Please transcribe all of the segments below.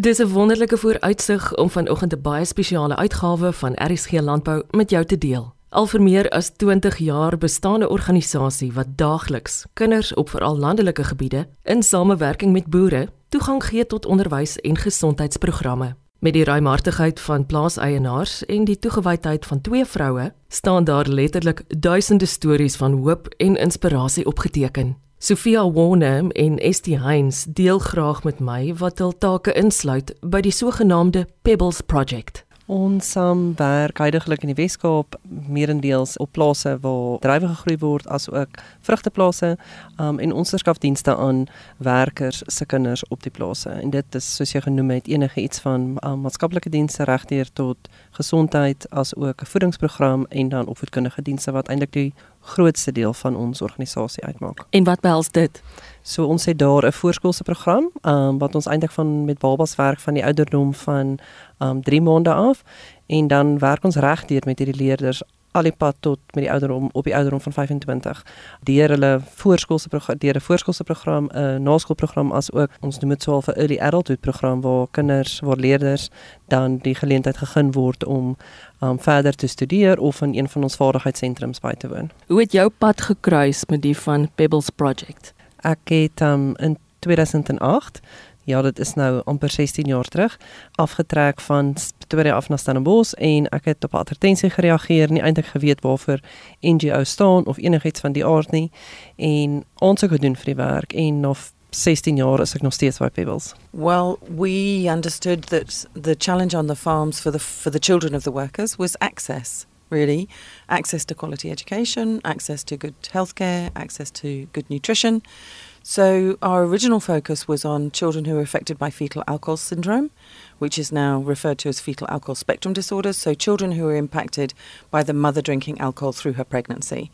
Dis 'n wonderlike vooruitsig om vanoggend 'n baie spesiale uitgawe van RSG Landbou met jou te deel. Al vir meer as 20 jaar bestaande organisasie wat daagliks kinders op veral landelike gebiede in samewerking met boere toegang gee tot onderwys en gesondheidsprogramme. Met die ruimhartigheid van plaaseienaars en die toegewydheid van twee vroue, staan daar letterlik duisende stories van hoop en inspirasie opgeteken. Sofia Warner en Estie Heinz deel graag met my wat hul take insluit by die sogenaamde Pebbles Project. Ons um, werk heidaglik in die Weskaap meerendeels op plase waar druiwe gegroei word as ook vrugteplase um, en ons verskaf dienste aan werkers se kinders op die plase en dit is soos jy genoem het enige iets van um, maatskaplike dienste regdeur tot gesondheid as ook 'n voedingsprogram en dan opvoedkundige dienste wat eintlik die grootste deel van ons organisasie uitmaak. En wat behels dit? So ons het daar 'n voorskoolse program um, wat ons eintlik van met babas werk van die ouderdom van um 3 maande af en dan werk ons regdeur met hierdie leerders al die pad tot met die ouderdom op die ouderdom van 25 deur hulle voorskoolse program deur 'n voorskoolse program 'n uh, naskoolprogram as ook ons noem dit so 'n early adulthood program waar kinders waar leerders dan die geleentheid gegee word om um, verder te studeer of in een van ons vaardigheidssentrums by te woon. Hoe het jou pad gekruis met die van Pebbles Project? Ek het um, in 2008 ja, dit is nou amper 16 jaar terug, afgetrek van Pretoria af na Stellenbosch en ek het op advertensie gereageer, nie eintlik geweet waarvoor NGO staan of enigiets van die aard nie en ons het gedoen vir die werk en nog 16 jaar is ek nog steeds by Pebbles. Well, we understood that the challenge on the farms for the for the children of the workers was access, really, access to quality education, access to good healthcare, access to good nutrition. So, our original focus was on children who are affected by fetal alcohol syndrome, which is now referred to as fetal alcohol spectrum disorders. So, children who are impacted by the mother drinking alcohol through her pregnancy.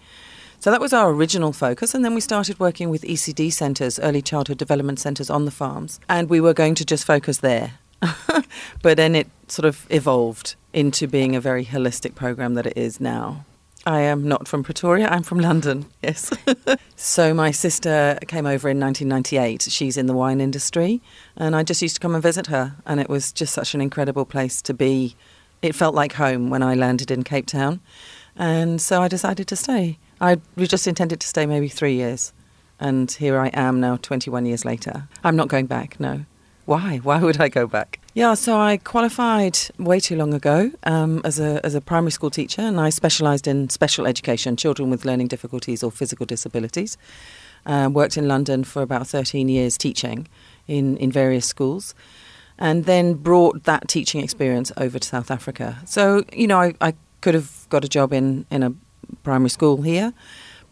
So, that was our original focus. And then we started working with ECD centres, early childhood development centres on the farms. And we were going to just focus there. but then it sort of evolved into being a very holistic program that it is now. I am not from Pretoria. I'm from London. Yes. so my sister came over in 1998. She's in the wine industry, and I just used to come and visit her, and it was just such an incredible place to be. It felt like home when I landed in Cape Town, and so I decided to stay. I just intended to stay maybe three years, and here I am now, 21 years later. I'm not going back. No. Why? Why would I go back? Yeah, so I qualified way too long ago um, as a as a primary school teacher, and I specialised in special education, children with learning difficulties or physical disabilities. Uh, worked in London for about 13 years teaching in in various schools, and then brought that teaching experience over to South Africa. So you know, I, I could have got a job in in a primary school here,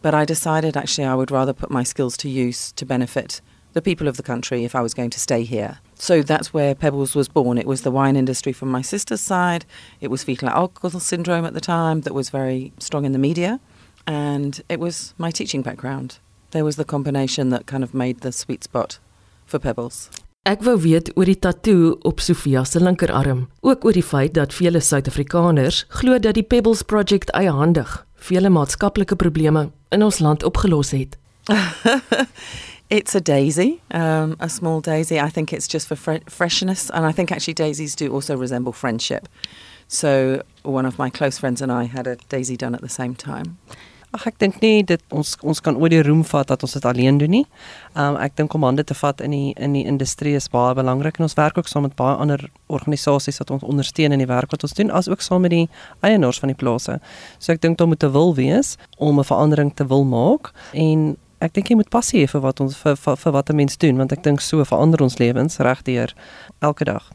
but I decided actually I would rather put my skills to use to benefit the people of the country if I was going to stay here. So that's where Pebbles was born. It was the wine industry from my sister's side. It was fetal alcohol syndrome at the time that was very strong in the media. And it was my teaching background. There was the combination that kind of made the sweet spot for Pebbles. Ek wou weet oor die tatoe op Sophia se linkerarm, ook oor die feit dat vele Suid-Afrikaners glo dat die Pebbles Project eiehandig vele maatskaplike probleme in ons land opgelos het. It's a daisy, um, a small daisy. I think it's just for fre- freshness, and I think actually daisies do also resemble friendship. So one of my close friends and I had a daisy done at the same time. Ag ek dink nie dit ons ons kan ooit die roem vat dat ons dit alleen doen nie. Um ek dink om hande te vat in die in die industrie is baie belangrik en ons werk ook saam met baie ander organisasies wat ons ondersteun in die werk wat ons doen as ook saam met die eienaars van die plase. So ek dink daar moet 'n wil wees om 'n verandering te wil maak en ek dink jy moet passie hê vir wat ons vir, vir, vir wat 'n mens doen want ek dink so verander ons lewens regdeur elke dag.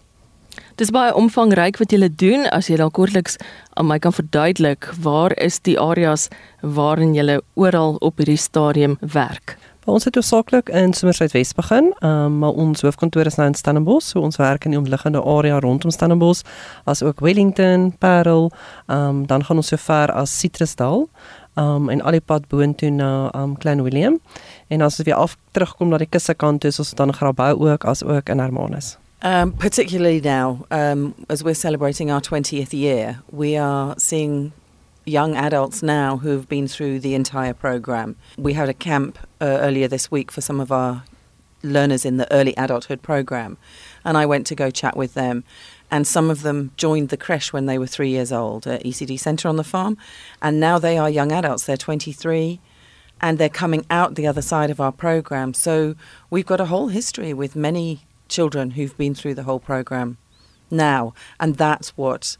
Dis baie omvangryk wat julle doen as jy dalk kortliks aan my kan verduidelik waar is die areas waarin julle oral op hierdie stadium werk. Ons het hoofsaaklik in Somerset Wes begin, um, maar ons hoofkantoor is nou in Stellenbosch, so ons werk in die omliggende area rondom Stellenbosch, as ook Wellington, Parel, um, dan gaan ons so ver as Citrusdal um en al die pad boontoe na um Clanwilliam. En as af terugkom na die kusse kant toe, ons dan Grabouw ook as ook in Hermanus. Um, particularly now, um, as we're celebrating our 20th year, we are seeing young adults now who've been through the entire program. We had a camp uh, earlier this week for some of our learners in the early adulthood program. And I went to go chat with them. And some of them joined the creche when they were three years old at ECD Centre on the farm. And now they are young adults. They're 23 and they're coming out the other side of our program. So we've got a whole history with many children who've been through the whole program now. And that's what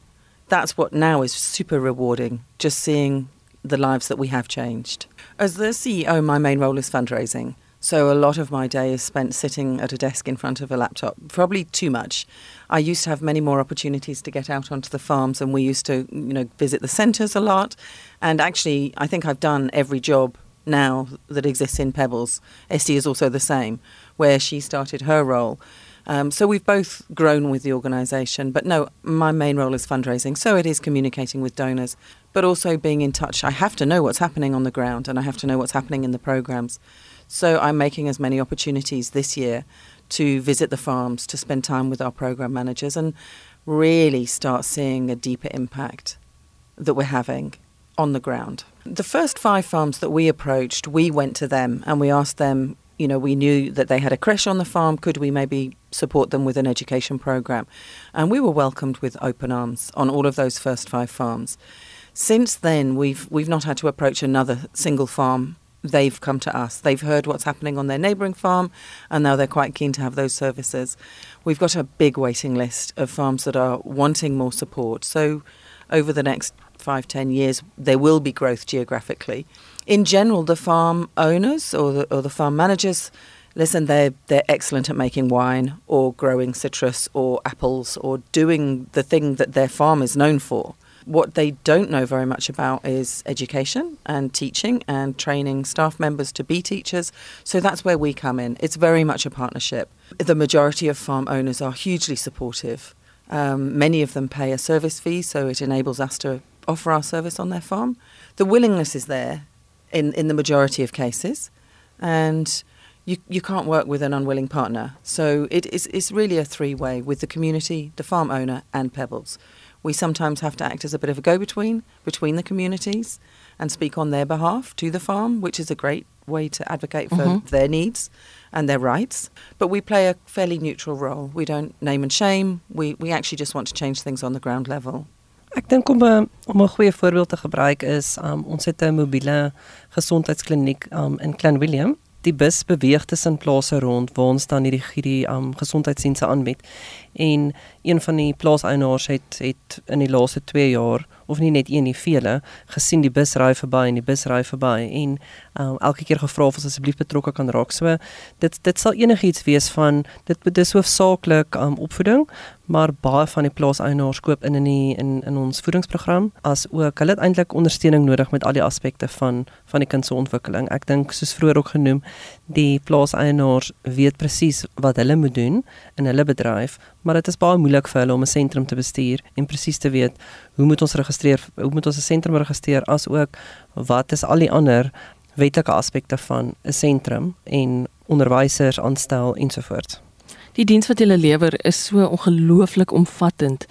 that's what now is super rewarding, just seeing the lives that we have changed. As the CEO, my main role is fundraising. So a lot of my day is spent sitting at a desk in front of a laptop, probably too much. I used to have many more opportunities to get out onto the farms and we used to, you know, visit the centres a lot. And actually, I think I've done every job now that exists in Pebbles. Estie is also the same, where she started her role. Um, so we've both grown with the organisation. But no, my main role is fundraising. So it is communicating with donors, but also being in touch. I have to know what's happening on the ground and I have to know what's happening in the programmes. So I'm making as many opportunities this year to visit the farms, to spend time with our program managers, and really start seeing a deeper impact that we're having on the ground. The first five farms that we approached, we went to them and we asked them, you know, we knew that they had a creche on the farm. Could we maybe support them with an education program? And we were welcomed with open arms on all of those first five farms. Since then, we've we've not had to approach another single farm they've come to us. They've heard what's happening on their neighbouring farm, and now they're quite keen to have those services. We've got a big waiting list of farms that are wanting more support. So, over the next five, ten years, there will be growth geographically. In general, the farm owners or the, or the farm managers, listen, they're they're excellent at making wine or growing citrus or apples or doing the thing that their farm is known for. What they don't know very much about is education and teaching and training staff members to be teachers. So that's where we come in. It's very much a partnership. The majority of farm owners are hugely supportive. Um, many of them pay a service fee, so it enables us to offer our service on their farm. The willingness is there in, in the majority of cases, and you, you can't work with an unwilling partner. So it is it's really a three way with the community, the farm owner, and Pebbles. We sometimes have to act as a bit of a go between between the communities and speak on their behalf to the farm, which is a great way to advocate for mm-hmm. their needs and their rights. But we play a fairly neutral role. We don't name and shame. We, we actually just want to change things on the ground level. Ek dink om 'n om 'n goeie voorbeeld te gebruik is um, ons het 'n mobiele gesondheidskliniek um, in Clanwilliam die bus beweeg tussen plase rond waar ons dan hierdie hierdie um, gesondheidsdienste aanbied. En een van die plaaseienaars het het in die laaste 2 jaar of nie net een nie vele gesien die bus ry verby en die bus ry verby en um, elke keer gevra of ons asseblief betrokke kan raak. So dit dit sal enigiets wees van dit dis hoofsaaklik um, opvoeding, maar baie van die plaaseienaars koop in in die, in in ons voedingsprogram as ook hulle het eintlik ondersteuning nodig met al die aspekte van van die kind se ontwikkeling. Ek dink soos vroeër ook genoem, die plaaseienaars weet presies wat hulle moet doen in hulle bedryf, maar dit is baie moeilik vir hulle om 'n sentrum te bestuur en presies te weet hoe moet ons registreer, hoe moet ons 'n sentrum registreer as ook wat is al die ander wetlike aspekte van 'n sentrum en onderwysers aanstel ensovoorts. Die diens wat julle lewer is so ongelooflik omvattend.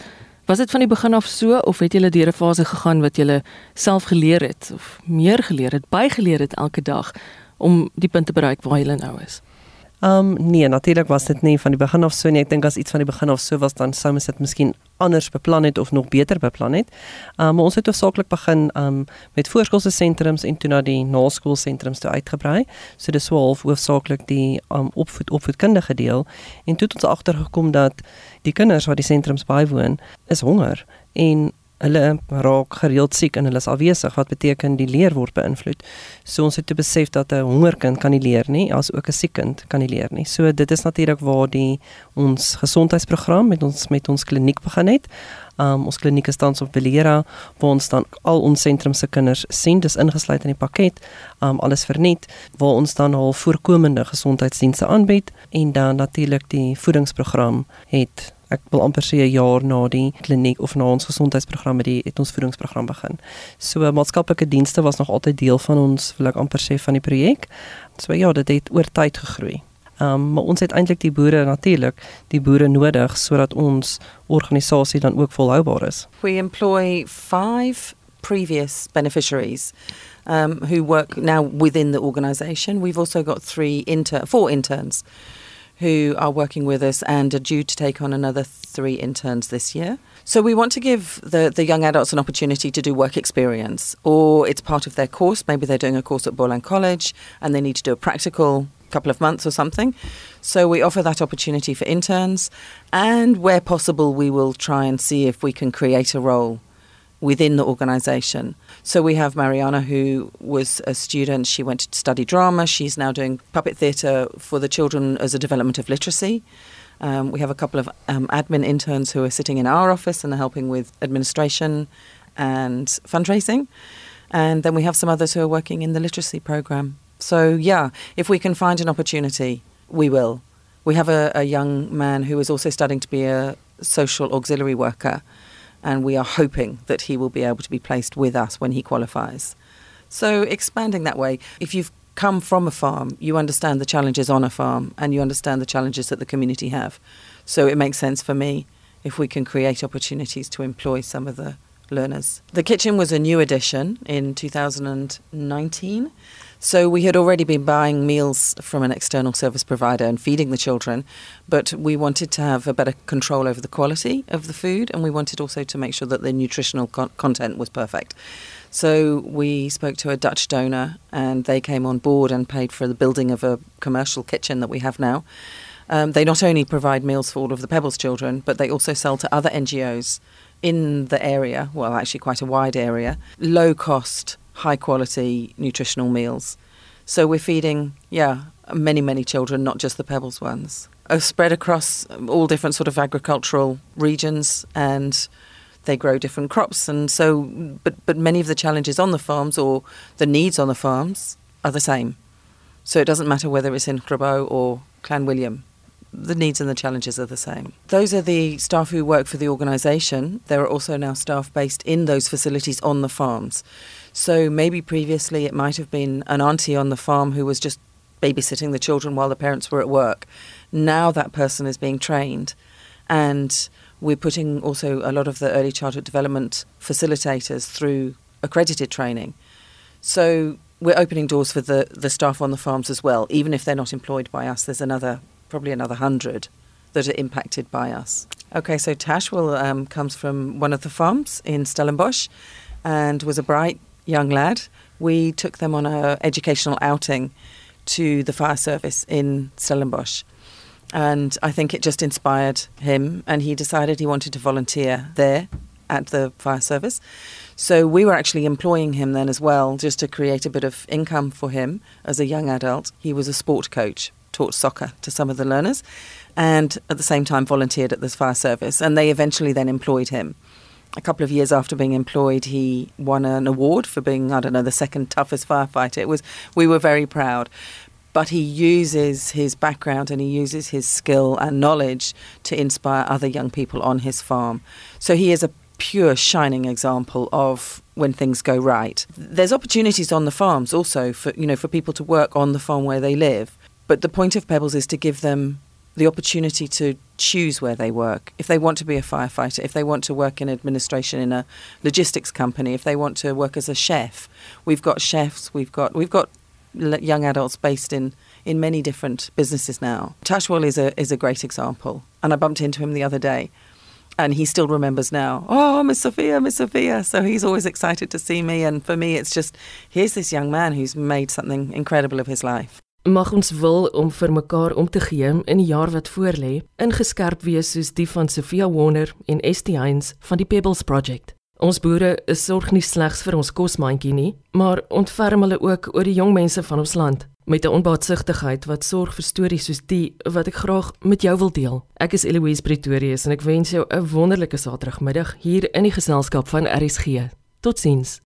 Was dit van die begin af so of het julle deur 'n fase gegaan wat julle self geleer het of meer geleer het, bygeleer het elke dag om die punt te bereik waar julle nou is? Ehm um, nee, natuurlik was dit nie van die begin af so nie. Ek dink as iets van die begin af so was dan sou mens dit miskien anders beplan het of nog beter beplan het. Ehm um, maar ons het hoofsaaklik begin ehm um, met voorskoolse sentrums en toe na die naskoolsentrums toe uitgebrei. So dis so half hoofsaaklik die ehm um, opvoed opvoedkundige deel en toe het ons agtergekom dat die kinders wat die sentrums bywoon is honger en hulle raak gereeld siek en hulle is afwesig wat beteken die leer word beïnvloed. So ons het te besef dat 'n hongerkind kan nie leer nie, as ook 'n siek kind kan nie leer nie. So dit is natuurlik waar die ons gesondheidsprogram met ons met ons kliniek begin het. Um, ons kliniek is tans op Belera waar ons dan al ons sentrum se kinders sien dis ingesluit in die pakket um, alles verniet waar ons dan al voorkomende gesondheidsdienste aanbied en dan natuurlik die voedingsprogram het ek wil amper sê 'n jaar na die kliniek of na ons gesondheidsprogramme die het ons voedingsprogram begin. So maatskaplike dienste was nog altyd deel van ons wil ek amper sê van die projek. So ja, dit het oor tyd gegroei. Ehm um, maar ons het eintlik die boere natuurlik die boere nodig sodat ons organisasie dan ook volhoubaar is. We employ 5 previous beneficiaries um who work now within the organization. We've also got 3 inter 4 interns who are working with us and are due to take on another three interns this year. So we want to give the, the young adults an opportunity to do work experience, or it's part of their course. Maybe they're doing a course at Boland College and they need to do a practical couple of months or something. So we offer that opportunity for interns, and where possible, we will try and see if we can create a role within the organisation. So we have Mariana, who was a student. She went to study drama. She's now doing puppet theatre for the children as a development of literacy. Um, we have a couple of um, admin interns who are sitting in our office and are helping with administration and fundraising. And then we have some others who are working in the literacy program. So, yeah, if we can find an opportunity, we will. We have a, a young man who is also studying to be a social auxiliary worker and we are hoping that he will be able to be placed with us when he qualifies. So, expanding that way, if you've come from a farm, you understand the challenges on a farm and you understand the challenges that the community have. So, it makes sense for me if we can create opportunities to employ some of the learners. The kitchen was a new addition in 2019. So we had already been buying meals from an external service provider and feeding the children, but we wanted to have a better control over the quality of the food and we wanted also to make sure that the nutritional co- content was perfect. So we spoke to a Dutch donor and they came on board and paid for the building of a commercial kitchen that we have now. Um, they not only provide meals for all of the Pebbles children, but they also sell to other NGOs in the area, well, actually quite a wide area, low cost high quality nutritional meals. So we're feeding, yeah, many, many children, not just the Pebbles ones. Are spread across all different sort of agricultural regions and they grow different crops and so but but many of the challenges on the farms or the needs on the farms are the same. So it doesn't matter whether it's in Grabouw or Clanwilliam the needs and the challenges are the same. Those are the staff who work for the organisation. There are also now staff based in those facilities on the farms. So maybe previously it might have been an auntie on the farm who was just babysitting the children while the parents were at work. Now that person is being trained and we're putting also a lot of the early childhood development facilitators through accredited training. So we're opening doors for the, the staff on the farms as well. Even if they're not employed by us, there's another probably another hundred that are impacted by us. Okay, so Tash will um, comes from one of the farms in Stellenbosch, and was a bright young lad. We took them on a educational outing to the fire service in Stellenbosch. And I think it just inspired him, and he decided he wanted to volunteer there at the fire service. So we were actually employing him then as well, just to create a bit of income for him as a young adult. He was a sport coach taught soccer to some of the learners and at the same time volunteered at this fire service. And they eventually then employed him. A couple of years after being employed, he won an award for being, I don't know, the second toughest firefighter. It was, we were very proud. But he uses his background and he uses his skill and knowledge to inspire other young people on his farm. So he is a pure shining example of when things go right. There's opportunities on the farms also for you know for people to work on the farm where they live. But the point of Pebbles is to give them the opportunity to choose where they work. If they want to be a firefighter, if they want to work in administration in a logistics company, if they want to work as a chef, we've got chefs, we've got we've got young adults based in in many different businesses now. Tashwal is a is a great example, and I bumped into him the other day. And he still remembers now, oh, Miss Sophia, Miss Sophia. So he's always excited to see me. And for me, it's just, here's this young man who's made something incredible of his life. Mag ons wil om vir mekaar om te gee in die jaar wat voorlê, ingeskerp wees soos die van Sofia Warner en ST Heinz van die Pebbles Project. Ons boere is sorg nie slegs vir ons kosmandjie nie, maar ontferm hulle ook oor die jong mense van ons land met 'n onbaatsigtigheid wat sorg vir stories soos die wat ek graag met jou wil deel. Ek is Eloise Pretorius en ek wens jou 'n wonderlike Saterdagmiddag hier in die geselskap van RSG. Totsiens.